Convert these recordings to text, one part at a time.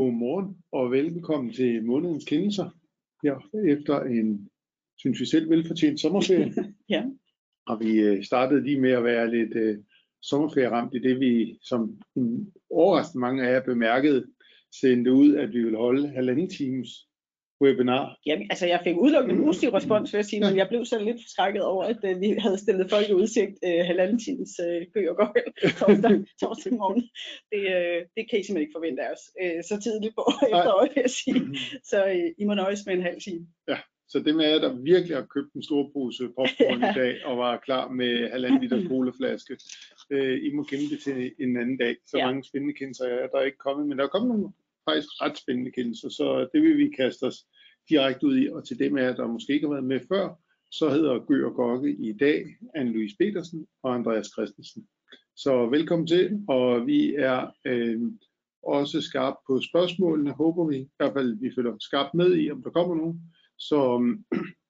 Godmorgen og velkommen til månedens kendelser her efter en, synes vi selv, velfortjent sommerferie. Ja. Og vi øh, startede lige med at være lidt øh, sommerferieramt i det, vi som en overraskende mange af jer bemærkede, sendte ud, at vi ville holde halvanden times webinar. Jamen, altså jeg fik udelukkende positiv respons, vil jeg sige, men jeg blev så lidt forskrækket over, at uh, vi havde stillet folk i udsigt uh, halvanden times uh, kø og gøjl torsdag, torsdag morgen. Det, uh, det kan I simpelthen ikke forvente af os uh, så tidligt på efteråret, vil jeg sige. Så uh, I må nøjes med en halv time. Ja, så det med jer, der virkelig har købt en stor pose popcorn ja. i dag, og var klar med halvanden liter colaflaske, uh, I må gemme det til en anden dag. Så ja. mange spændende kendelser er der er ikke kommet, men der er kommet nogle faktisk ret spændende kendelser, så det vil vi kaste os direkte ud i, og til dem af jer, der måske ikke har været med før, så hedder Gø og Gokke i dag Anne-Louise Petersen og Andreas Christensen. Så velkommen til, og vi er øh, også skarpe på spørgsmålene, håber vi, i hvert fald vi følger skarpt med i, om der kommer nogen. Så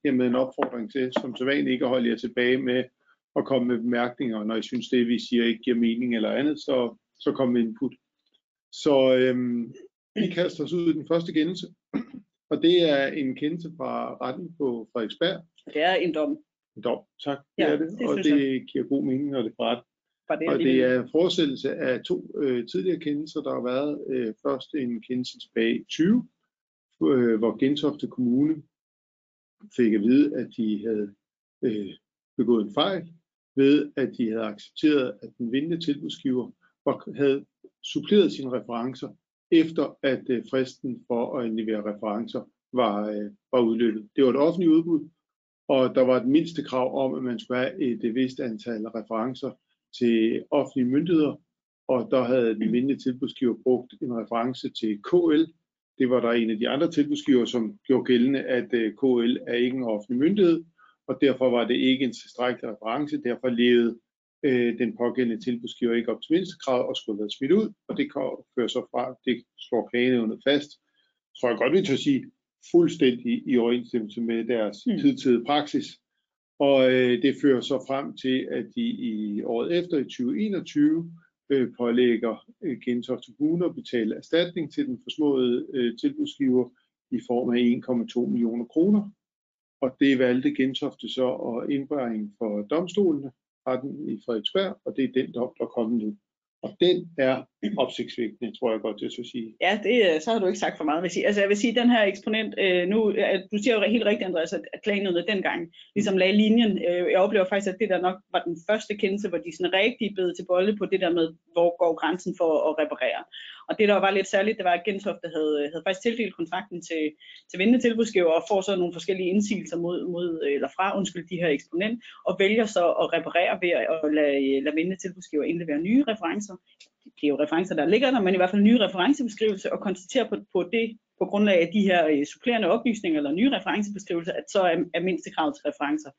øh, med en opfordring til, som så vanligt ikke at holde jer tilbage med at komme med bemærkninger, når I synes det, vi siger, ikke giver mening eller andet, så, så kom med input. Så øhm, vi kaster os ud i den første kendelse, og det er en kendelse fra retten på Frederiksberg. Det er en dom. En dom, tak. Ja, det er det, det og det giver god mening, når det er ret. Var det Og det er fortsættelse af to øh, tidligere kendelser, der har været. Øh, først en kendelse tilbage i 20, øh, hvor Gentofte Kommune fik at vide, at de havde øh, begået en fejl ved, at de havde accepteret, at den vindende tilbudsgiver var, havde suppleret sine referencer, efter at øh, fristen for at levere referencer var, øh, var udløbet. Det var et offentligt udbud, og der var et mindste krav om, at man skulle have et øh, vist antal referencer til offentlige myndigheder, og der havde den mindre tilbudsgiver brugt en reference til KL. Det var der en af de andre tilbudsgiver, som gjorde gældende, at øh, KL er ikke en offentlig myndighed, og derfor var det ikke en tilstrækkelig reference. Derfor levede øh, den pågældende tilbudsgiver ikke op til mindstekravet og skulle være smidt ud, og det kan føre så fra, det slår klagenævnet fast, tror jeg godt, vi tør sige, fuldstændig i overensstemmelse med deres mm. hidtidige praksis. Og øh, det fører så frem til, at de i året efter, i 2021, øh, pålægger øh, Gentofte Kommune at betale erstatning til den forsmåede øh, tilbudsgiver i form af 1,2 millioner kroner. Og det valgte Gentofte så at indbringe for domstolene, retten i Frederiksberg, og det er den dom, der er kommet nu. Og den er opsigtsvækkende, tror jeg godt, jeg skal sige. Ja, det, øh, så har du ikke sagt for meget, vil sige. Altså jeg vil sige, at den her eksponent, øh, nu, øh, du siger jo helt rigtigt, Andreas, at at klagenødene dengang ligesom lagde linjen. Øh, jeg oplever faktisk, at det der nok var den første kendelse, hvor de sådan rigtig bed til bolle på det der med, hvor går grænsen for at reparere. Og det, der var lidt særligt, det var, at Gentofte havde, øh, havde faktisk tildelt kontrakten til, til vindende tilbudsgiver og får så nogle forskellige indsigelser mod, mod, øh, eller fra undskyld, de her eksponent, og vælger så at reparere ved at lade, øh, lade vindende tilbudsgiver indlevere nye referencer det er jo referencer, der ligger der, men i hvert fald nye referencebeskrivelser, og konstatere på, på det, på grundlag af de her supplerende oplysninger eller nye referencebeskrivelser, at så er, er mindstekravet til referencer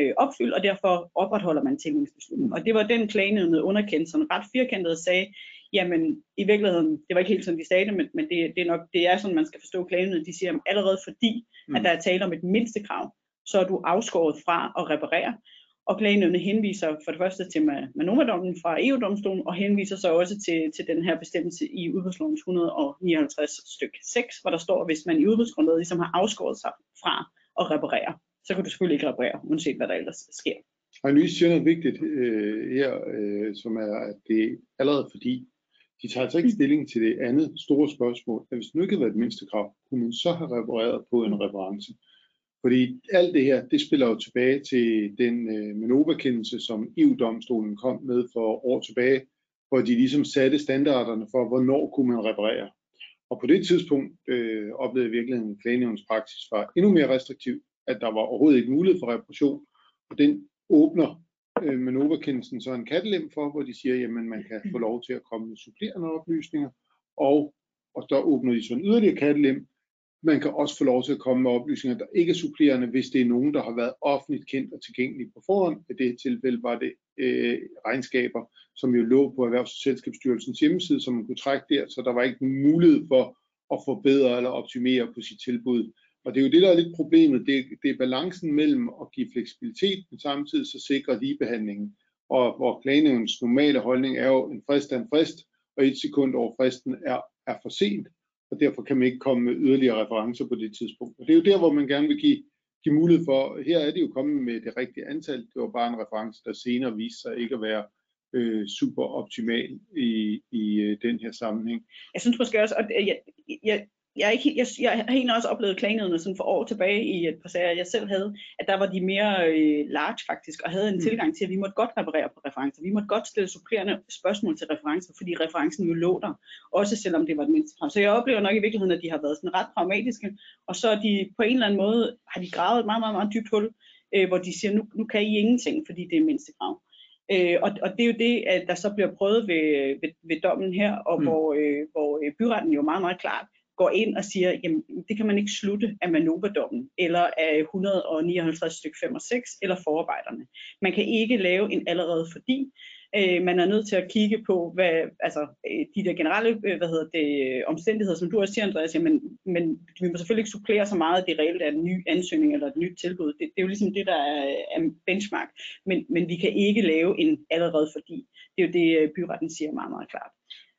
øh, opfyldt, og derfor opretholder man tilgængelighedsbeslutningen. Og det var den klagenødende underkendt, som ret firkantet sagde, jamen i virkeligheden, det var ikke helt sådan, de sagde det, men, men det, det, er nok, det er sådan, man skal forstå klagenøden. De siger, at allerede fordi, mm. at der er tale om et mindste krav, så er du afskåret fra at reparere. Og klagenødene henviser for det første til Manova-dommen fra EU-domstolen, og henviser så også til, til den her bestemmelse i udbudslovens 159 stykke 6, hvor der står, at hvis man i udbudsgrundlaget ligesom har afskåret sig fra at reparere, så kan du selvfølgelig ikke reparere, uanset hvad der ellers sker. Og Louise siger noget vigtigt øh, her, øh, som er, at det allerede fordi, de tager altså ikke stilling til det andet store spørgsmål, at hvis det nu ikke havde været et mindste krav, kunne man så have repareret på en reference. Fordi alt det her, det spiller jo tilbage til den øh, Manova-kendelse, som EU-domstolen kom med for år tilbage, hvor de ligesom satte standarderne for, hvornår kunne man reparere. Og på det tidspunkt øh, oplevede virkeligheden, at klagenævnens praksis var endnu mere restriktiv, at der var overhovedet ikke mulighed for reparation. Og den åbner øh, Manova-kendelsen så en kattelem for, hvor de siger, jamen man kan få lov til at komme med supplerende oplysninger, og, og der åbner de så en yderligere kattelem, man kan også få lov til at komme med oplysninger, der ikke er supplerende, hvis det er nogen, der har været offentligt kendt og tilgængelige på forhånd. I det tilfælde var det øh, regnskaber, som jo lå på Erhvervs- og Selskabsstyrelsens hjemmeside, som man kunne trække der, så der var ikke mulighed for at forbedre eller optimere på sit tilbud. Og det er jo det, der er lidt problemet. Det, det er balancen mellem at give fleksibilitet, men samtidig så sikre ligebehandlingen. Og hvor klagenævnens normale holdning er jo, en frist er en frist, og et sekund over fristen er, er for sent. og derfor kan man ikke komme med yderligere referencer på det tidspunkt. Og det er jo der, hvor man gerne vil give, give mulighed for, her er det jo kommet med det rigtige antal, det var bare en reference, der senere viste sig ikke at være øh, super optimal i, i øh, den her sammenhæng. Jeg synes måske også, at jeg, jeg, jeg, er ikke, jeg, jeg har egentlig også oplevet klagenødene sådan for år tilbage i et par sager, jeg selv havde, at der var de mere øh, large faktisk, og havde en mm. tilgang til, at vi måtte godt reparere på referencer. Vi måtte godt stille supplerende spørgsmål til referencer, fordi referencen jo lå der, også selvom det var det mindste krav. Så jeg oplever nok i virkeligheden, at de har været sådan ret pragmatiske, og så er de på en eller anden måde, har de gravet et meget, meget, meget dybt hul, øh, hvor de siger, nu, nu kan I ingenting, fordi det er mindste krav. Øh, og, og det er jo det, at der så bliver prøvet ved, ved, ved dommen her, og mm. hvor, øh, hvor øh, byretten jo meget, meget klart går ind og siger, jamen det kan man ikke slutte af Manova-dommen, eller af 159 stykke 5 og 6, eller forarbejderne. Man kan ikke lave en allerede fordi, øh, man er nødt til at kigge på, hvad, altså øh, de der generelle, øh, hvad hedder det, øh, omstændigheder, som du også siger, Andreas, jamen, men, vi må selvfølgelig ikke supplere så meget, at det reelt er en ny ansøgning eller et nyt tilbud. Det, det er jo ligesom det, der er, er benchmark. Men, men vi kan ikke lave en allerede fordi. Det er jo det, byretten siger meget, meget klart.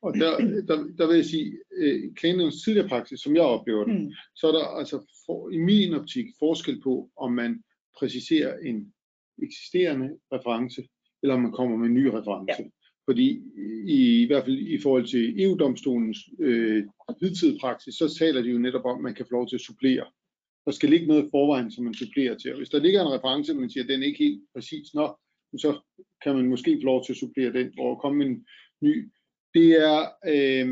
Og der, der, der vil jeg sige, øh, klagenævnens tidligere praksis, som jeg oplever det, mm. så er der altså for, i min optik forskel på, om man præciserer en eksisterende reference, eller om man kommer med en ny reference. Ja. Fordi i, i hvert fald i forhold til EU-domstolens øh, hidtidige praksis, så taler de jo netop om, at man kan få lov til at supplere. Der skal ligge noget i forvejen, som man supplerer til. Og hvis der ligger en reference, man siger, at den er ikke helt præcis nok, så kan man måske få lov til at supplere den, og komme med en ny det er, øh,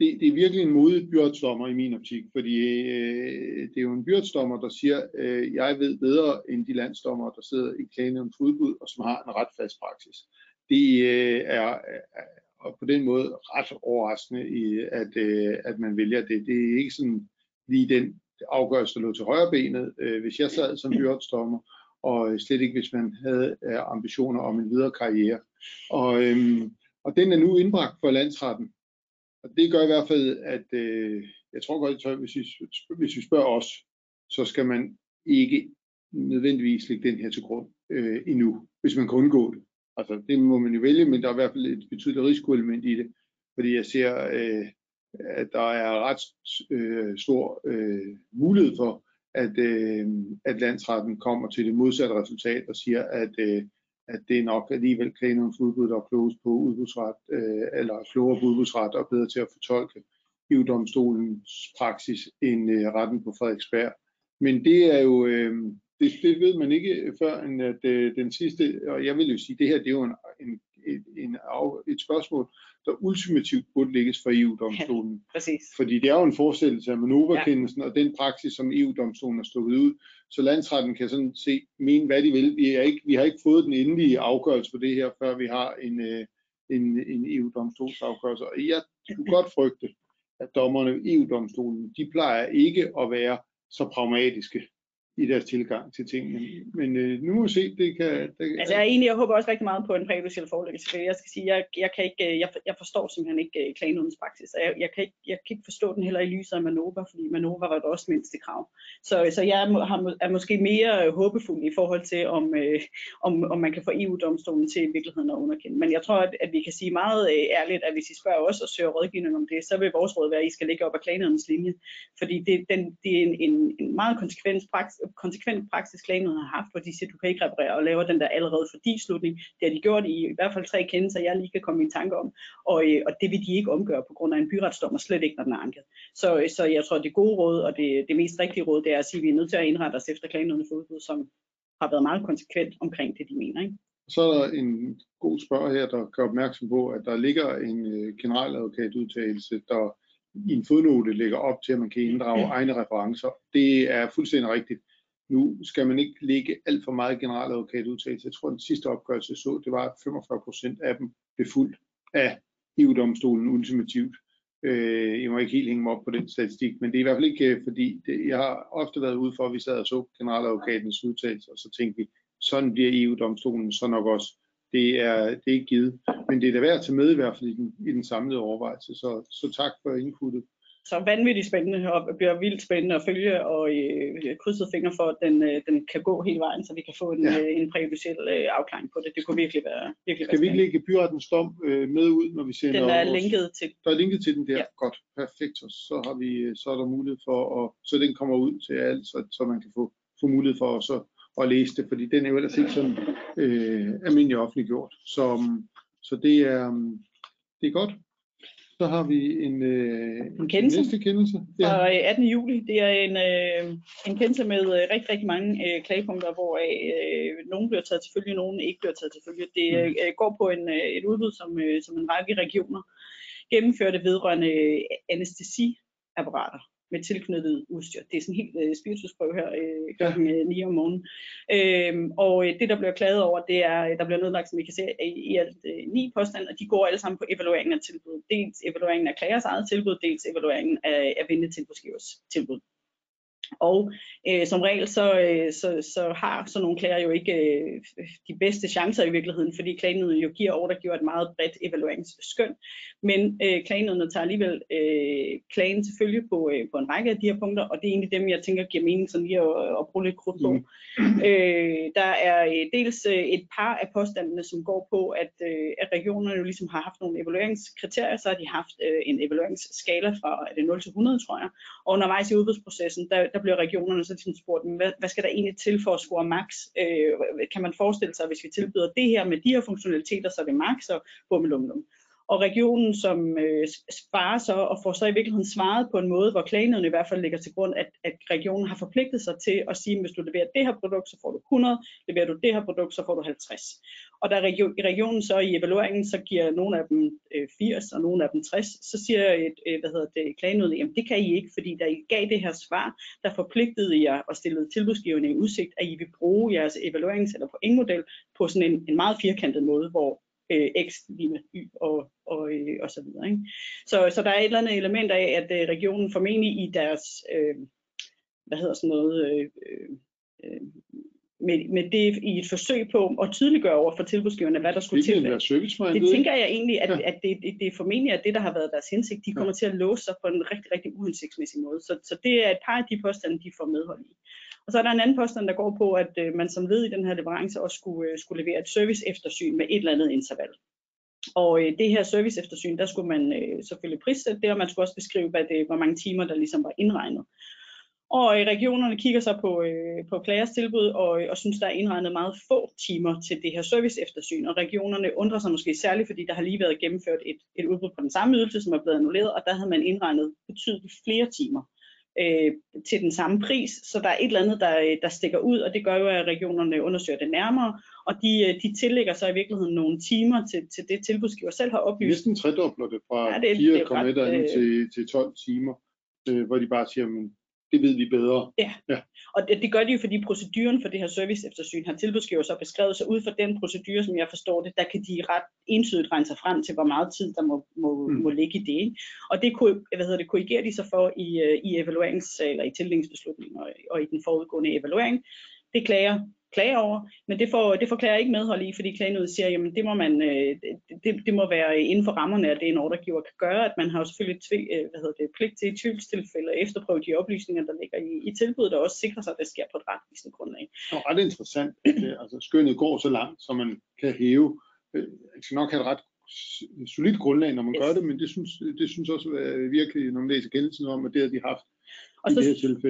det, det er virkelig en modig byrdsdommer i min optik, fordi øh, det er jo en byrdsdommer, der siger, øh, jeg ved bedre end de landsdommer, der sidder i klagenævnens udbud, og som har en ret fast praksis. Det øh, er, er og på den måde ret overraskende, i, at, øh, at man vælger det. Det er ikke sådan lige den afgørelse, der lå til højre benet, øh, hvis jeg sad som byrdsdommer, og øh, slet ikke hvis man havde øh, ambitioner om en videre karriere. Og, øh, og den er nu indbragt for landsretten. Og det gør i hvert fald, at øh, jeg tror godt, at hvis vi, hvis vi spørger os, så skal man ikke nødvendigvis lægge den her til grund øh, endnu, hvis man kan undgå det. Altså det må man jo vælge, men der er i hvert fald et betydeligt risikoelement i det, fordi jeg ser, øh, at der er ret øh, stor øh, mulighed for, at, øh, at landsretten kommer til det modsatte resultat og siger, at øh, at det nok alligevel kanons udbud, der er klogest på udbudsret, øh, eller klogere på udbudsret og bedre til at fortolke EU-domstolens praksis end øh, retten på Frederiksberg. Men det er jo, øh, det, det ved man ikke øh, før end at øh, den sidste, og jeg vil jo sige, det her det er jo en, en, en, en, et spørgsmål, der ultimativt burde lægges for EU-domstolen. Ja, præcis. Fordi det er jo en forestillelse af manøvrekendelsen ja. og den praksis, som EU-domstolen har stukket ud. Så landsretten kan sådan se, mene hvad de vil. Vi, er ikke, vi har ikke fået den endelige afgørelse på det her, før vi har en, øh, en, en EU-domstolsafgørelse. Og jeg kunne godt frygte, at dommerne i EU-domstolen, de plejer ikke at være så pragmatiske i deres tilgang til tingene. Men øh, nu må vi se, det kan... Det, altså jeg, er egentlig, jeg håber også rigtig meget på en præjudiciel forelæggelse, jeg skal sige, jeg, jeg, kan ikke, øh, jeg, jeg forstår simpelthen ikke øh, uh, klagenødens praksis, jeg, jeg, kan ikke, jeg kan ikke forstå den heller i lyset af Manova, fordi Manova var det også mindste krav. Så, så jeg er, har, er måske mere øh, håbefuld i forhold til, om, øh, om, om man kan få EU-domstolen til i virkeligheden at underkende. Men jeg tror, at, at vi kan sige meget øh, ærligt, at hvis I spørger os og søger rådgivning om det, så vil vores råd være, at I skal ligge op ad klagenødens linje, fordi det, den, det er en, en, en meget konsekvens praksis, konsekvent praksis klagenøden har haft, hvor de siger, du kan ikke reparere og laver den der allerede fordi slutning. Det har de gjort i i hvert fald tre kendelser, jeg lige kan komme i tanke om, og, øh, og det vil de ikke omgøre på grund af en byretsdom, og slet ikke, når den er anket. Så, øh, så jeg tror, det gode råd, og det, det mest rigtige råd, det er at sige, at vi er nødt til at indrette os efter klagenødens udbud, som har været meget konsekvent omkring det, de mener. Ikke? Så er der en god spørger her, der gør opmærksom på, at der ligger en øh, generaladvokatudtalelse, der i en fodnote lægger op til, at man kan inddrage egne referencer. Det er fuldstændig rigtigt. Nu skal man ikke lægge alt for meget generaladvokatudtalelse. Jeg tror, den sidste opgørelse så, det var, at 45 procent af dem blev fuldt af EU-domstolen ultimativt. Øh, jeg må ikke helt hænge mig op på den statistik, men det er i hvert fald ikke, øh, fordi det, jeg har ofte været ude for, at vi sad og så generaladvokatens udtalelse, og så tænkte vi, sådan bliver EU-domstolen så nok også. Det er, det er ikke givet, men det er da værd at tage med i hvert fald i den, i den samlede overvejelse. Så, så tak for inputtet så vanvittigt spændende og bliver vildt spændende at følge og øh, krydset fingre for, at den, øh, den kan gå hele vejen, så vi kan få en, ja. øh, en præjudiciel øh, afklaring på det. Det kunne virkelig være virkelig Skal vi ikke lægge byrettens dom øh, med ud, når vi sender Den er linket til. Der er linket til den der. Ja. Godt. Perfekt. Så, har vi, så er der mulighed for, at, så den kommer ud til alt, så, så man kan få, få mulighed for at, så, at læse det, fordi den er jo ellers ikke sådan øh, almindelig offentliggjort. Så, så det er, det er godt. Så har vi en, øh, en kendelse. næste kendelse. Ja. Fra 18. Øh, juli. Det er en, øh, en kendelse med øh, rigtig, rigtig mange øh, klagepunkter, hvor øh, nogen bliver taget til følge, nogen ikke bliver taget til følge. Det mm. øh, går på en, øh, et udbud, som, øh, som en række regioner gennemførte vedrørende øh, anestesiapparater med tilknyttet udstyr. Det er sådan en helt øh, spiritusprøve her øh, kl. Ja. 9 om morgenen. Øhm, og øh, det, der bliver klaget over, det er, der bliver nedlagt, som I kan se, i, i alt øh, ni påstande, og de går alle sammen på evalueringen af tilbud. Dels evalueringen af klagers eget tilbud, dels evalueringen af, af vindetilbudsgivers tilbud. Og øh, som regel så, øh, så, så har sådan nogle klager jo ikke øh, de bedste chancer i virkeligheden, fordi klagenøden jo giver ordregiver et meget bredt evalueringsskøn. Men øh, klagenødene tager alligevel øh, klagen selvfølgelig på, øh, på en række af de her punkter, og det er egentlig dem, jeg tænker giver mening sådan lige at, at bruge lidt krudt på. Mm. Øh, der er øh, dels øh, et par af påstandene, som går på, at, øh, at regionerne jo ligesom har haft nogle evalueringskriterier, så har de haft øh, en evalueringsskala fra er det 0 til 100, tror jeg, og undervejs i udbudsprocessen, der, der bliver regionerne så ligesom spurgt, hvad, hvad skal der egentlig til for at score max? Øh, kan man forestille sig, hvis vi tilbyder det her med de her funktionaliteter, så er det max og bummelumlum. Og regionen, som øh, sparer så og får så i virkeligheden svaret på en måde, hvor klagenøden i hvert fald ligger til grund, at, at regionen har forpligtet sig til at sige, at hvis du leverer det her produkt, så får du 100, leverer du det her produkt, så får du 50. Og da region, regionen så i evalueringen, så giver nogle af dem øh, 80 og nogle af dem 60, så siger et, øh, hvad hedder det, klagenøden, jamen det kan I ikke, fordi da I gav det her svar, der forpligtede jer og stillede tilbudsgivende i udsigt, at I vil bruge jeres evaluerings- eller pointmodel på sådan en, en meget firkantet måde, hvor øh, x lige med y og, og, øh, og så videre. Ikke? Så, så der er et eller andet element af, at øh, regionen formentlig i deres, øh, hvad hedder sådan noget, øh, øh, med, med det i et forsøg på at tydeliggøre over for tilbudsgiverne, hvad der skulle til. Det tænker jeg egentlig, at, ja. at det, det, det formentlig er det, der har været deres hensigt. De kommer ja. til at låse sig på en rigtig, rigtig uhensigtsmæssig måde. Så, så det er et par af de påstande, de får medhold i. Og så er der en anden påstand, der går på, at øh, man som led i den her leverance også skulle, øh, skulle levere et service eftersyn med et eller andet interval. Og øh, det her service eftersyn, der skulle man øh, selvfølgelig prissætte det, og man skulle også beskrive, hvad det, hvor mange timer, der ligesom var indregnet. Og øh, regionerne kigger så på, øh, på klagers tilbud og, øh, og synes, der er indregnet meget få timer til det her service eftersyn. Og regionerne undrer sig måske særligt, fordi der har lige været gennemført et, et udbud på den samme ydelse, som er blevet annulleret, og der havde man indregnet betydeligt flere timer øh, til den samme pris. Så der er et eller andet, der, der stikker ud, og det gør jo, at regionerne undersøger det nærmere. Og de, øh, de tillægger så i virkeligheden nogle timer til, til det tilbudsgiver selv har oplyst. Næsten tredobler det fra ja, det, 4,1 øh, til, til 12 timer, øh, hvor de bare siger, at det ved vi bedre. Ja, ja. og det, det gør de jo, fordi proceduren for det her service eftersyn har tilbudsgiver så beskrevet, så ud fra den procedure, som jeg forstår det, der kan de ret entydigt regne sig frem til, hvor meget tid der må, må, mm. må ligge i det. Ikke? Og det, hvad hedder det korrigerer de så for i, øh, i evaluerings- eller i tildelingsbeslutningen og, og i den forudgående evaluering. Det klager klage over, men det får, det får klager ikke medhold i, fordi klagenødet siger, jamen det må, man, øh, det, det må være inden for rammerne af det, en ordregiver kan gøre, at man har jo selvfølgelig tv, øh, hvad hedder det, pligt til i tvivlstilfælde at efterprøve de oplysninger, der ligger i, i tilbuddet, og også sikre sig, at det sker på et retvisende grundlag. Det er ret interessant, at altså, skønnet går så langt, så man kan hæve, øh, skal nok have et ret solidt grundlag, når man yes. gør det, men det synes, det synes også at virkelig, når man læser kendelsen om, at det har de haft og så,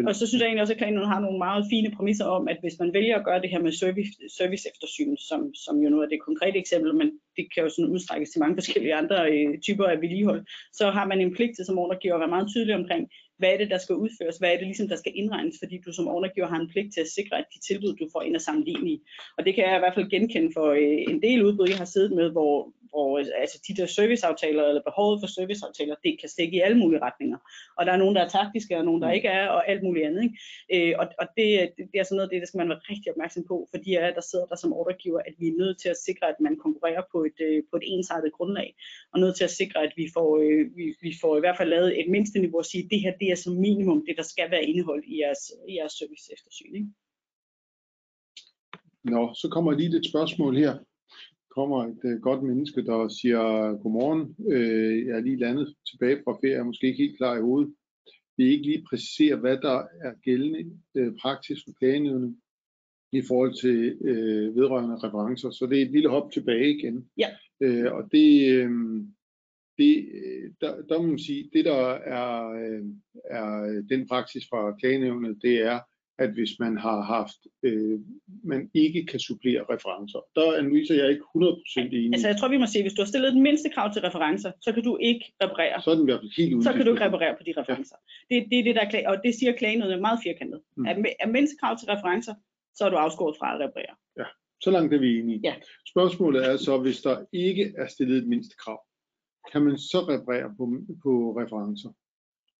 og så synes jeg egentlig også, at Klagenøden har nogle meget fine præmisser om, at hvis man vælger at gøre det her med service, service eftersyn, som, som jo nu er det konkrete eksempel, men det kan jo sådan udstrækkes til mange forskellige andre øh, typer af vedligehold, så har man en pligt til som ordregiver at være meget tydelig omkring, hvad er det, der skal udføres, hvad er det ligesom, der skal indregnes, fordi du som ordregiver har en pligt til at sikre, at de tilbud, du får ind er sammenlignelige. Og det kan jeg i hvert fald genkende for øh, en del udbud, jeg har siddet med, hvor, hvor altså, de der serviceaftaler eller behovet for serviceaftaler, det kan stikke i alle mulige retninger. Og der er nogen, der er taktiske, og nogen, der ikke er, og alt muligt andet. Ikke? Øh, og og det, det er sådan noget det, der skal man være rigtig opmærksom på, fordi er, der sidder der som ordregiver, at vi er nødt til at sikre, at man konkurrerer på et, øh, på et ensartet grundlag, og nødt til at sikre, at vi får, øh, vi, vi får i hvert fald lavet et mindste niveau at sige, at det her det er som minimum det, der skal være indeholdt i jeres, i jeres service eftersyn. Ikke? Nå, så kommer lige et spørgsmål her kommer et uh, godt menneske, der siger godmorgen. Uh, jeg er lige landet tilbage fra ferie, jeg er måske ikke helt klar i hovedet. vi ikke lige præciserer, hvad der er gældende øh, praksis for klagenævnet i forhold til øh, vedrørende referencer. Så det er et lille hop tilbage igen. Ja. Øh, og det, øh, det der, der må man sige, det der er, øh, er den praksis fra klagenævnet, det er, at hvis man har haft, øh, man ikke kan supplere referencer. Der er Louise og jeg ikke 100% enig. Altså jeg tror, vi må sige, hvis du har stillet et mindste krav til referencer, så kan du ikke reparere. Så er den i hvert fald helt Så kan du ikke reparere på de referencer. Ja. Det, det er det, der er klage, og det siger klagen noget meget firkantet. Mm. Er, er mindste krav til referencer, så er du afskåret fra at reparere. Ja, så langt er vi enige. Ja. Spørgsmålet er så, hvis der ikke er stillet et mindste krav, kan man så reparere på, på referencer?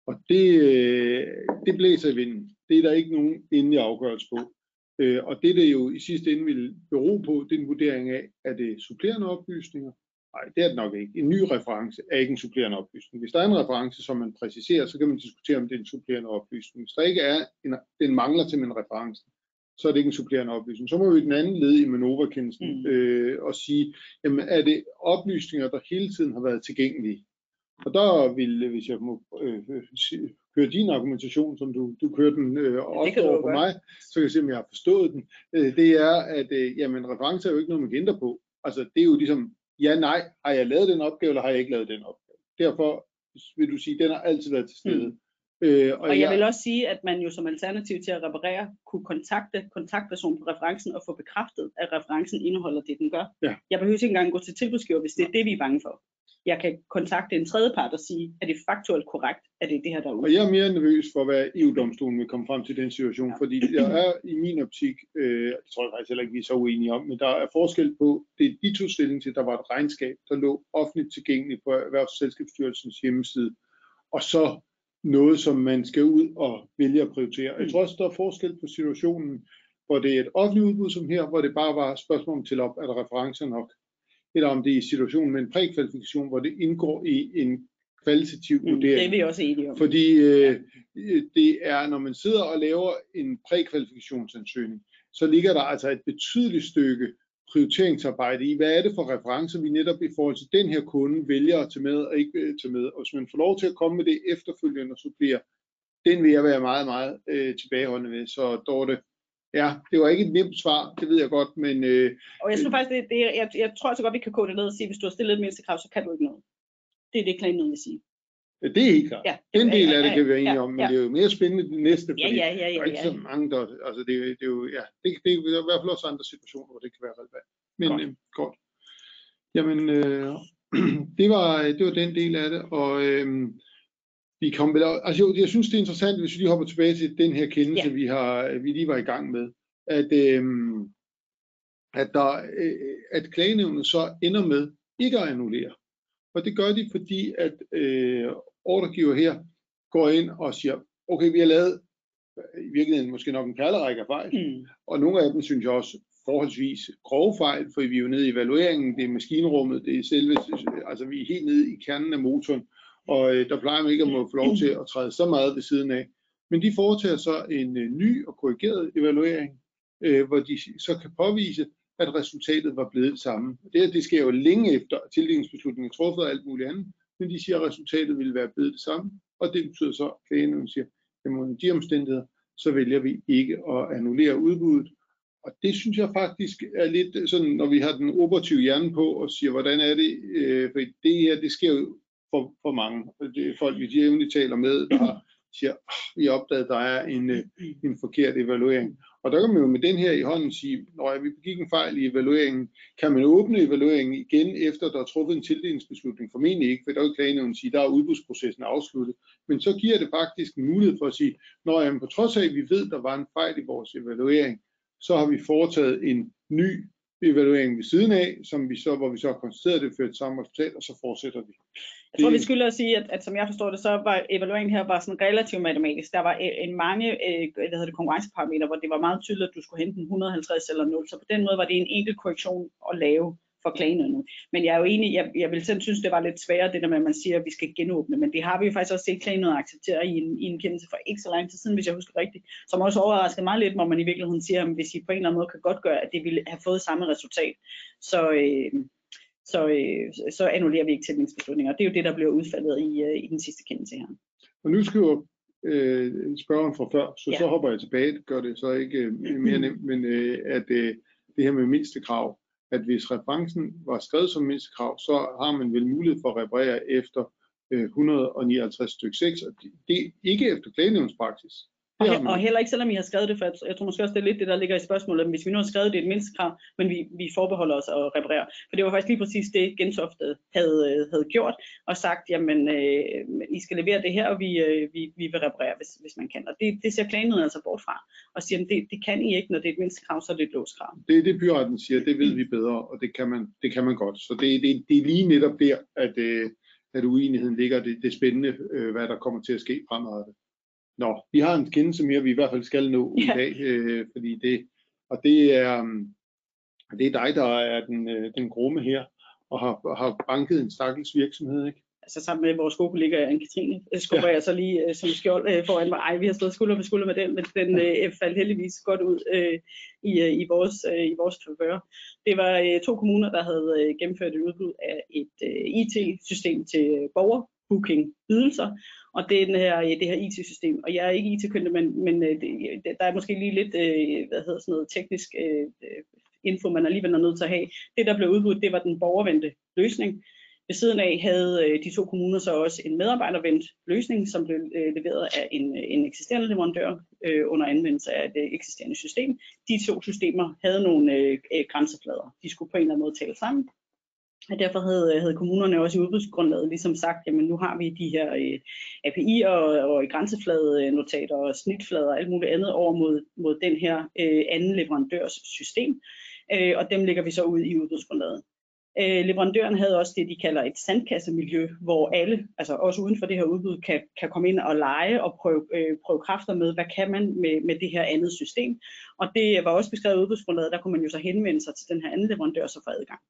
Og det, øh, det blæser vinden. Det er der ikke nogen endelig afgørelse på. Øh, og det, det jo i sidste ende vil bero på, det er en vurdering af, er det supplerende oplysninger? Nej, det er det nok ikke. En ny reference er ikke en supplerende oplysning. Hvis der er en reference, som man præciserer, så kan man diskutere, om det er en supplerende oplysning. Hvis der ikke er en, den mangler til en reference, så er det ikke en supplerende oplysning. Så må vi den anden led i Manova-kendelsen mm. øh, og sige, jamen er det oplysninger, der hele tiden har været tilgængelige? Og der vil, hvis jeg må øh, køre din argumentation, som du, du kører den øh, ofte over på mig, så kan jeg se, om jeg har forstået den. Øh, det er, at øh, jamen, reference er jo ikke noget, man kan ændre på. Altså, det er jo ligesom, ja, nej, har jeg lavet den opgave, eller har jeg ikke lavet den opgave? Derfor vil du sige, at den har altid været til stede. Mm. Øh, og, og jeg, jeg vil også sige, at man jo som alternativ til at reparere, kunne kontakte kontaktpersonen på referencen og få bekræftet, at referencen indeholder det, den gør. Ja. Jeg behøver ikke engang gå til tilbudsgiver, hvis det er det, vi er bange for jeg kan kontakte en tredje part og sige, er det faktuelt korrekt, at det er det her, der er Og jeg er mere nervøs for, hvad EU-domstolen vil komme frem til den situation, ja. fordi der er i min optik, øh, det tror jeg faktisk heller ikke, vi er så uenige om, men der er forskel på, det de to stilling til, der var et regnskab, der lå offentligt tilgængeligt på Erhvervsselskabsstyrelsens hjemmeside, og så noget, som man skal ud og vælge at prioritere. Jeg tror også, der er forskel på situationen, hvor det er et offentligt udbud som her, hvor det bare var spørgsmål til op, er der referencer nok? Eller om det er i situationen med en prækvalifikation, hvor det indgår i en kvalitativ vurdering. Mm, det er vi også enige om. Fordi øh, det er, når man sidder og laver en prækvalifikationsansøgning, så ligger der altså et betydeligt stykke prioriteringsarbejde i, hvad er det for referencer, vi netop i forhold til den her kunde vælger at tage med og ikke øh, tage med. Og hvis man får lov til at komme med det efterfølgende og supplere, den vil jeg være meget, meget øh, tilbageholdende ved. Så Dorte, Ja, det var ikke et nemt svar, det ved jeg godt, men... Øh, og jeg synes faktisk, det, det, jeg, jeg tror altså godt, vi kan kode det ned og sige, hvis du har stillet et mindstekrav, så kan du ikke noget. Det er det, klagen noget vil sige. Ja, det er helt klart. Ja, det, Den del af det kan vi være enige ja, om, men ja. det er jo mere spændende det næste, fordi ja, ja, ja, ja, der er ikke så mange, der... Altså, det, det er jo... Ja, det, det er i hvert fald også andre situationer, hvor det kan være relevant. Men godt. Øh, godt. Jamen, øh, det, var, det var den del af det, og... Øh, vi kom vel, altså jo, jeg synes det er interessant, hvis vi lige hopper tilbage til den her kendelse, ja. vi, har, vi lige var i gang med at, øh, at, der, øh, at klagenævnet så ender med ikke at annullere. Og det gør de, fordi at øh, ordregiver her går ind og siger, okay, vi har lavet i virkeligheden måske nok en perlerække af fejl, mm. og nogle af dem synes jeg også forholdsvis grove fejl, for vi er jo nede i evalueringen, det er maskinrummet, det er selve, altså vi er helt nede i kernen af motoren, og øh, der plejer man ikke at må få lov til at træde så meget ved siden af. Men de foretager så en øh, ny og korrigeret evaluering, øh, hvor de så kan påvise, at resultatet var blevet det samme. Det, det sker jo længe efter tildelingsbeslutningen er truffet og alt muligt andet, men de siger, at resultatet vil være blevet det samme, og det betyder så, at klagenævnet siger, at under de omstændigheder, så vælger vi ikke at annullere udbuddet. Og det synes jeg faktisk er lidt sådan, når vi har den operative hjerne på og siger, hvordan er det, øh, for det her, det sker jo for, for mange. Det er folk, vi jævnligt taler med, der siger, oh, vi opdagede, at der er en, øh, en forkert evaluering. Og der kan man jo med den her i hånden sige, når vi begik en fejl i evalueringen, kan man åbne evalueringen igen, efter der er truffet en tildelingsbeslutning? Formentlig ikke, for der er jo klagenævnen sige, der er udbudsprocessen afsluttet. Men så giver det faktisk en mulighed for at sige, når jamen, på trods af, at vi ved, der var en fejl i vores evaluering, så har vi foretaget en ny evaluering ved siden af, som vi så, hvor vi så har konstateret, at det fører til samme resultat, og så fortsætter vi. Jeg tror, vi skylder at sige, at, at som jeg forstår det, så var evalueringen her var sådan relativt matematisk. Der var en mange øh, hvad hedder det, konkurrenceparametre, hvor det var meget tydeligt, at du skulle hente en 150 eller 0. Så på den måde var det en enkelt korrektion at lave for klagenødnet. Men jeg er jo enig, jeg, jeg vil selv synes, det var lidt sværere, det der med, at man siger, at vi skal genåbne. Men det har vi jo faktisk også set klagenødnet acceptere i en, i en kendelse for ikke så lang tid siden, hvis jeg husker rigtigt. Som også overraskede mig lidt, hvor man i virkeligheden siger, at hvis I på en eller anden måde kan godt gøre, at det ville have fået samme resultat. Så, øh, så, øh, så annullerer vi ikke tilmeldingsbeslutninger. Det er jo det, der bliver udfaldet i, øh, i den sidste kendelse her. Og nu skriver øh, spørgeren fra før, så ja. så hopper jeg tilbage, det gør det så ikke øh, mere nemt, men øh, at øh, det her med mindste krav, at hvis referencen var skrevet som mindstekrav, så har man vel mulighed for at reparere efter øh, 159 stykke 6, og det er ikke efter klagenævnspraksis. Og, he- og heller ikke selvom I har skrevet det, for jeg, jeg tror måske også, det er lidt det, der ligger i spørgsmålet, at hvis vi nu har skrevet det et mindst krav, men vi, vi forbeholder os at reparere. For det var faktisk lige præcis det, Gentofte havde, havde gjort, og sagt, jamen, øh, I skal levere det her, og vi, øh, vi, vi vil reparere, hvis, hvis man kan. Og det, det ser klagenheden altså bort fra, og siger, at det, det kan I ikke, når det er et mindst krav, så er det et låskrav. Det er det, byretten siger, det ved vi bedre, og det kan man, det kan man godt. Så det, det, det er lige netop der, at, øh, at uenigheden ligger. Det, det er spændende, øh, hvad der kommer til at ske fremadrettet. Nå, vi har en kendelse mere, vi i hvert fald skal nå ja. i dag, øh, fordi det, og det er, um, det er dig, der er den, øh, den grumme her, og har, har banket en stakkels virksomhed, ikke? Altså sammen med vores gode kollega Anne-Katrine, øh, skubber ja. jeg så lige øh, som skjold øh, foran mig. Ej, vi har stået skulder ved skulder med den, men den øh, faldt heldigvis godt ud øh, i, øh, i vores, øh, i vores favør. Det var øh, to kommuner, der havde øh, gennemført et udbud af et øh, IT-system til booking ydelser, og det er den her, øh, det her IT-system. Og jeg er ikke IT-kyndig, men, men øh, det, der er måske lige lidt øh, hvad hedder sådan noget, teknisk info, man alligevel er nødt til at have. Det, der blev udbudt, det var den borgervendte løsning. Ved siden af havde de to kommuner så også en medarbejdervendt løsning, som blev leveret af en, en eksisterende leverandør øh, under anvendelse af det eksisterende system. De to systemer havde nogle øh, grænseflader. De skulle på en eller anden måde tale sammen. Og derfor havde, øh, havde kommunerne også i udbudsgrundlaget ligesom sagt, jamen nu har vi de her øh, API'er og, og grænsefladenotater og snitflader og alt muligt andet over mod, mod den her øh, anden leverandørs system, øh, og dem lægger vi så ud i udbudsgrundlaget. Øh, leverandøren havde også det, de kalder et sandkassemiljø, hvor alle, altså også uden for det her udbud, kan, kan komme ind og lege og prøve, øh, prøve kræfter med, hvad kan man med, med det her andet system. Og det var også beskrevet i udbudsgrundlaget, der kunne man jo så henvende sig til den her anden leverandør så få adgang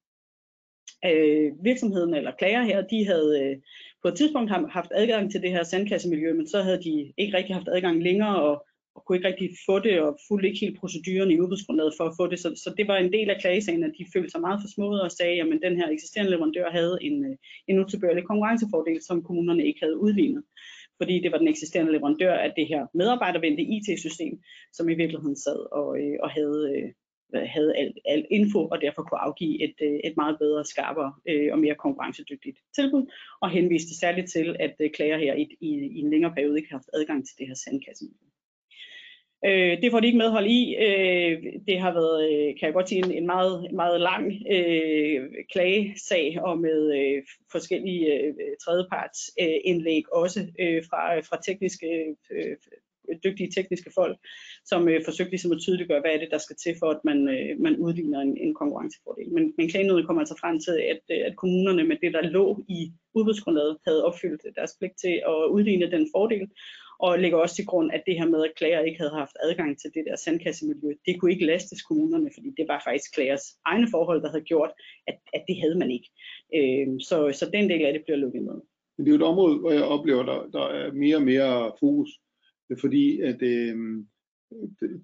øh, virksomheden eller klager her, de havde øh, på et tidspunkt haft adgang til det her sandkassemiljø, men så havde de ikke rigtig haft adgang længere og, og kunne ikke rigtig få det og fulgte ikke helt proceduren i udbudsgrundlaget for at få det. Så, så det var en del af klagesagen, at de følte sig meget forsmået og sagde, at den her eksisterende leverandør havde en, øh, en utilbørlig konkurrencefordel, som kommunerne ikke havde udlignet fordi det var den eksisterende leverandør af det her medarbejdervendte IT-system, som i virkeligheden sad og, øh, og havde, øh, Øh, havde al, al info, og derfor kunne afgive et, øh, et meget bedre, skarpere øh, og mere konkurrencedygtigt tilbud, og henviste særligt til, at øh, klager her i, i, i en længere periode ikke har haft adgang til det her sandkasse. Øh, det får de ikke medhold i. Øh, det har været, øh, kan jeg godt sige, en, en meget, meget lang øh, klagesag og med øh, forskellige øh, tredjepartsindlæg øh, også øh, fra, fra tekniske øh, dygtige tekniske folk, som øh, forsøgte ligesom at tydeliggøre, hvad er det, der skal til for, at man, øh, man udligner en, en konkurrencefordel. Men, men klagenødet kommer altså frem til, at, øh, at kommunerne med det, der lå i udbudsgrundlaget, havde opfyldt deres pligt til at udligne den fordel, og lægger også til grund, at det her med, at klager ikke havde haft adgang til det der sandkassemiljø, det kunne ikke lastes kommunerne, fordi det var faktisk klagers egne forhold, der havde gjort, at, at det havde man ikke. Øh, så, så den del af det bliver lukket med. Men det er jo et område, hvor jeg oplever, der, der er mere og mere fokus fordi at øh,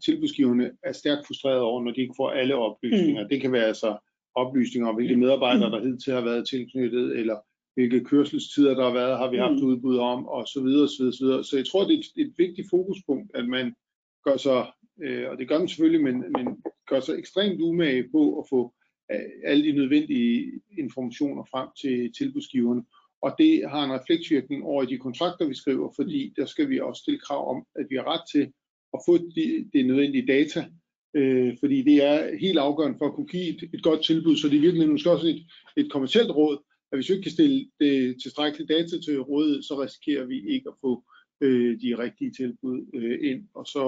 tilbudsgiverne er stærkt frustreret over, når de ikke får alle oplysninger. Mm. Det kan være altså oplysninger om, hvilke medarbejdere, der hidtil har været tilknyttet, eller hvilke kørselstider, der har været, har vi haft mm. udbud om, og så videre, så videre, så videre. Så jeg tror, det er et, et vigtigt fokuspunkt, at man gør sig, øh, og det gør man selvfølgelig, men, men gør sig ekstremt umage på at få øh, alle de nødvendige informationer frem til tilbudsgiverne og det har en refleksvirkning over i de kontrakter, vi skriver, fordi der skal vi også stille krav om, at vi har ret til at få de, de nødvendige data, øh, fordi det er helt afgørende for at kunne give et, et godt tilbud, så det er virkelig måske også et, et kommersielt råd, at hvis vi ikke kan stille det tilstrækkelige data til rådet, så risikerer vi ikke at få øh, de rigtige tilbud øh, ind. Og så,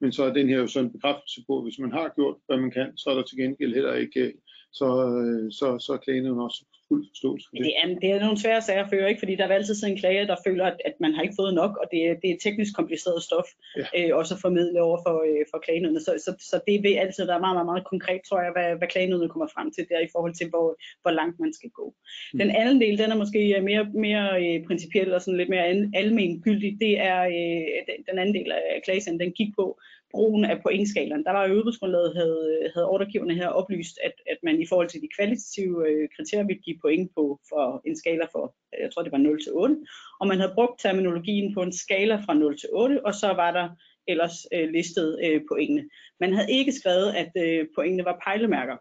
men så er den her jo sådan en bekræftelse på, at hvis man har gjort, hvad man kan, så er der til gengæld heller ikke, så, øh, så, så er klagen også fuld forståelse for det. Det er, det er nogle svære sager at føre, ikke? fordi der vil altid sidde en klager, der føler, at, at man har ikke fået nok, og det, er, det er teknisk kompliceret stof, ja. øh, også at formidle over for, øh, for klagenødene. Så, så, så det vil altid være meget, meget, meget konkret, tror jeg, hvad, hvad klagenødene kommer frem til der i forhold til, hvor, hvor langt man skal gå. Mm. Den anden del, den er måske øh, mere, mere øh, principiel og sådan lidt mere almen gyldig. Det er øh, den anden del af klagesagen, den gik på, brugen af pointskalaen. Der var jo udbudsgrundlaget, havde, havde ordregiverne her oplyst, at, at man i forhold til de kvalitative øh, kriterier ville give point på for en skala for, jeg tror det var 0 til 8, og man havde brugt terminologien på en skala fra 0 til 8, og så var der ellers øh, listet øh, pointene. Man havde ikke skrevet, at øh, pointene var pejlemærker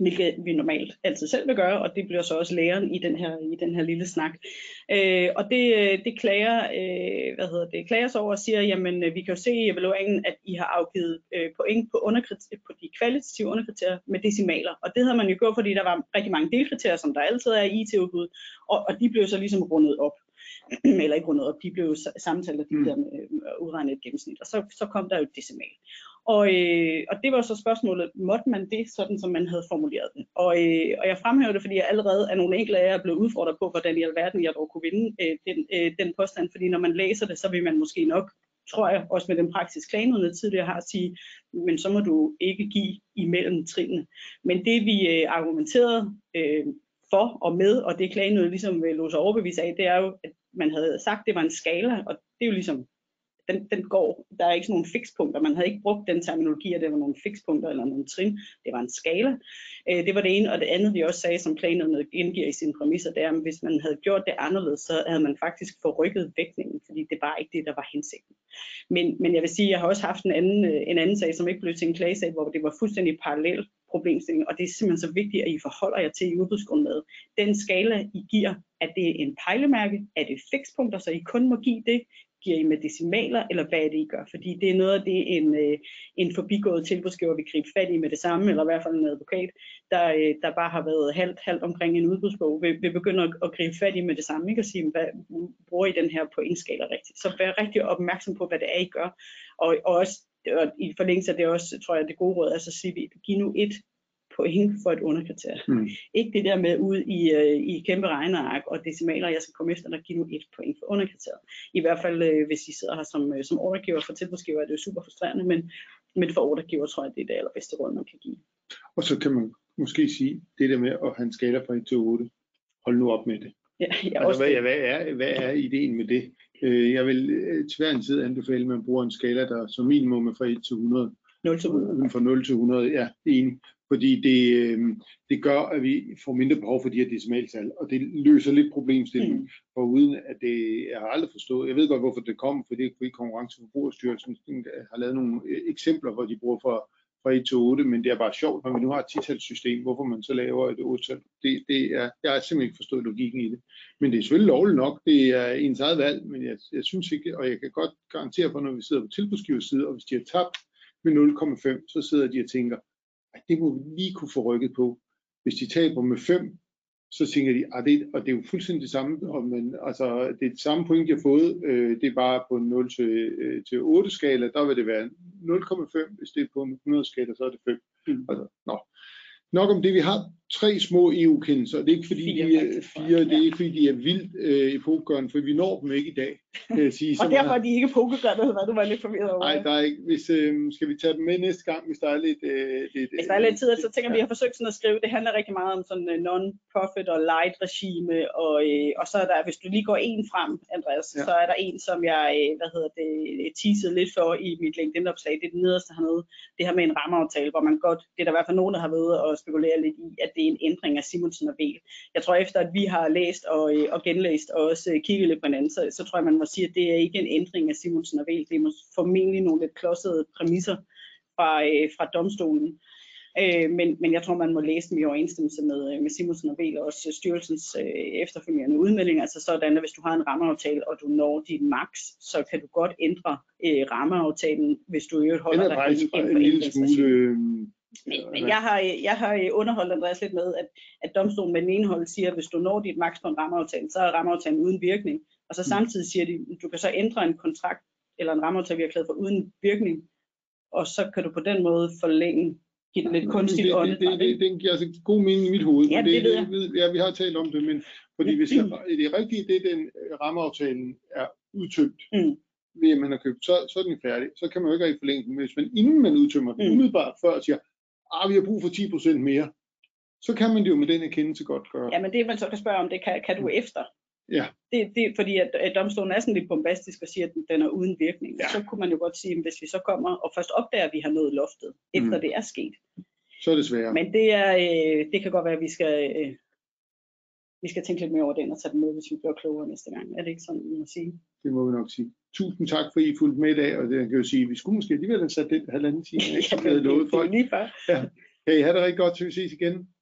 hvilket vi normalt altid selv vil gøre, og det bliver så også læren i den her, i den her lille snak. Øh, og det, det klager, øh, hvad hedder det, klager sig over og siger, jamen vi kan jo se i evalueringen, at I har afgivet øh, point på, på de kvalitative underkriterier med decimaler, og det havde man jo gjort, fordi der var rigtig mange delkriterier, som der altid er i IT-udbud, og, og de blev så ligesom rundet op. eller ikke rundet op, de blev samtalt, og de mm. der med udregnet et gennemsnit, og så, så kom der jo et decimal. Og, øh, og det var så spørgsmålet, måtte man det, sådan som man havde formuleret det? Og, øh, og jeg fremhæver det, fordi jeg allerede af nogle enkelte af jer er blevet udfordret på, hvordan i alverden jeg dog kunne vinde øh, den, øh, den påstand, fordi når man læser det, så vil man måske nok, tror jeg, også med den praksis klagenudene tidligere har at sige, men så må du ikke give imellem trinene. Men det vi øh, argumenterede øh, for og med, og det klagenød ligesom øh, vil låse overbevise af, det er jo, at man havde sagt, at det var en skala, og det er jo ligesom den, den går, der er ikke sådan nogle fikspunkter. Man havde ikke brugt den terminologi, at det var nogle fikspunkter eller nogle trin. Det var en skala. Øh, det var det ene, og det andet vi også sagde, som planerne indgiver i sine præmisser, det er, at hvis man havde gjort det anderledes, så havde man faktisk forrykket vægtningen, fordi det var ikke det, der var hensigten. Men, men jeg vil sige, at jeg har også haft en anden, øh, en anden sag, som ikke blev til en klagesag, hvor det var fuldstændig parallel problemstilling, og det er simpelthen så vigtigt, at I forholder jer til i udbudsgrundlaget. Den skala, I giver, at det er en pejlemærke, er det fikspunkter, så I kun må give det, giver I med decimaler, eller hvad er det, I gør? Fordi det er noget af det, en, øh, en forbigået tilbudsgiver vil gribe fat i med det samme, eller i hvert fald en advokat, der, øh, der bare har været halvt, halvt omkring en udbudsbog, vil, vil begynde at, at gribe fat i med det samme, ikke? og sige, hvad bruger I den her pointskala rigtigt? Så vær rigtig opmærksom på, hvad det er, I gør. Og, og også og i forlængelse af det også, tror jeg, det gode råd er så sige, giv nu et point for et underkriterie. Mm. Ikke det der med ud i, uh, i kæmpe regneark og decimaler, jeg skal komme efter, der giver nu et point for underkriteriet. I hvert fald, uh, hvis I sidder her som, uh, som ordregiver for tilbudsgiver, er det jo super frustrerende, men, men for ordregiver tror jeg, det er det allerbedste råd, man kan give. Og så kan man måske sige, det der med at have en skala fra 1 til 8, hold nu op med det. Ja, jeg altså, hvad, hvad, er, hvad er ideen med det? Jeg vil en tid anbefale, at man bruger en skala, der som minimum er fra 1 til 100. 0 til 100. Fra 0 til 100, ja, enig fordi det, øh, det gør, at vi får mindre behov for de her decimaltal, og det løser lidt problemstillingen, mm. for uden at det, jeg har aldrig forstået, jeg ved godt, hvorfor det kom, fordi det er Konkurrence- og Forbrugerstyrelsen har lavet nogle øh, eksempler, hvor de bruger fra, fra 1 til 8, men det er bare sjovt, når vi nu har et 10 hvorfor man så laver et 8 -tal. det, det er, Jeg har simpelthen ikke forstået logikken i det. Men det er selvfølgelig lovligt nok, det er ens eget valg, men jeg, jeg synes ikke, og jeg kan godt garantere for, når vi sidder på tilbudsgivers side, og hvis de har tabt med 0,5, så sidder de og tænker, at det må vi lige kunne få rykket på. Hvis de taber med 5, så tænker de, at det, og det er jo fuldstændig det samme, og men, altså, det er det samme point, de har fået, øh, det er bare på 0 til, øh, til 8 skala, der vil det være 0,5, hvis det er på en 100 skala, så er det 5. Mm. Altså, nå. Nok om det, vi har tre små EU-kendelser. Det er ikke fordi, fire, de er, fire, det er ikke fordi, de er vildt øh, epokegørende, for vi når dem ikke i dag. Kan sige, og derfor er de ikke epokegørende, eller? Du var lidt forvirret over. Nej, der er ikke. Hvis, øh, skal vi tage dem med næste gang, hvis der er lidt... Øh, lidt hvis der er lidt tid, så tænker ja. vi har forsøgt sådan at skrive, det handler rigtig meget om sådan uh, non-profit og light regime, og, øh, og så er der, hvis du lige går en frem, Andreas, ja. så er der en, som jeg, øh, hvad hedder det, teasede lidt for i mit LinkedIn-opslag, det er den nederste hernede, det her med en rammeaftale, hvor man godt, det er der i hvert fald nogen, der har været og spekulere lidt i, at det er en ændring af Simonsen og Vel. Jeg tror efter, at vi har læst og, øh, og genlæst og også øh, kigget lidt på hinanden, så, så tror jeg, man må sige, at det er ikke en ændring af Simonsen og Vel. Det er formentlig nogle lidt klodsede præmisser fra, øh, fra domstolen. Øh, men, men jeg tror, man må læse dem i overensstemmelse med, med Simonsen og Vel og også styrelsens øh, efterfølgende udmeldinger. Altså sådan, at hvis du har en rammeaftale, og du når dit max, så kan du godt ændre øh, rammeaftalen, hvis du i øvrigt holder dig for en lille smule, men, men jeg, har, jeg har underholdt Andreas lidt med, at, at domstolen med den ene hold siger, at hvis du når dit maks på en rammeaftale, så er rammeaftalen uden virkning. Og så mm. samtidig siger de, at du kan så ændre en kontrakt eller en rammeaftale, vi har klædet for uden virkning, og så kan du på den måde forlænge give det lidt kunstigt ånd. Det, det, det, det giver altså god mening i mit hoved. Ja, det, det ved jeg. Det, ja, vi har talt om det, men fordi hvis jeg, det er rigtigt, det den øh, rammeaftalen er udtømt, mm. ved at man har købt, så, så er den færdig. Så kan man jo ikke rigtig forlænge den. Hvis man inden man udtømmer den, mm. umiddelbart før siger, ah, vi har brug for 10% mere, så kan man det jo med den erkendelse godt gøre. Ja, men det man så kan spørge om, det kan, kan du mm. efter? Ja. Det, det, fordi at, at domstolen er sådan lidt bombastisk og siger, at den, er uden virkning. Ja. Så kunne man jo godt sige, at hvis vi så kommer og først opdager, at vi har nået loftet, efter mm. det er sket. Så er det sværere. Men det, er, øh, det kan godt være, at vi skal øh, vi skal tænke lidt mere over den og tage den med, hvis vi bliver klogere næste gang. Er det ikke sådan, vi må sige? Det må vi nok sige. Tusind tak, for I fulgte med i dag, og det kan jo sige, at vi skulle måske alligevel have sat den halvanden time, ikke? ja, det, det, det, det, det, det, det, det, det, det, det, det, det, det, det, det, det, det,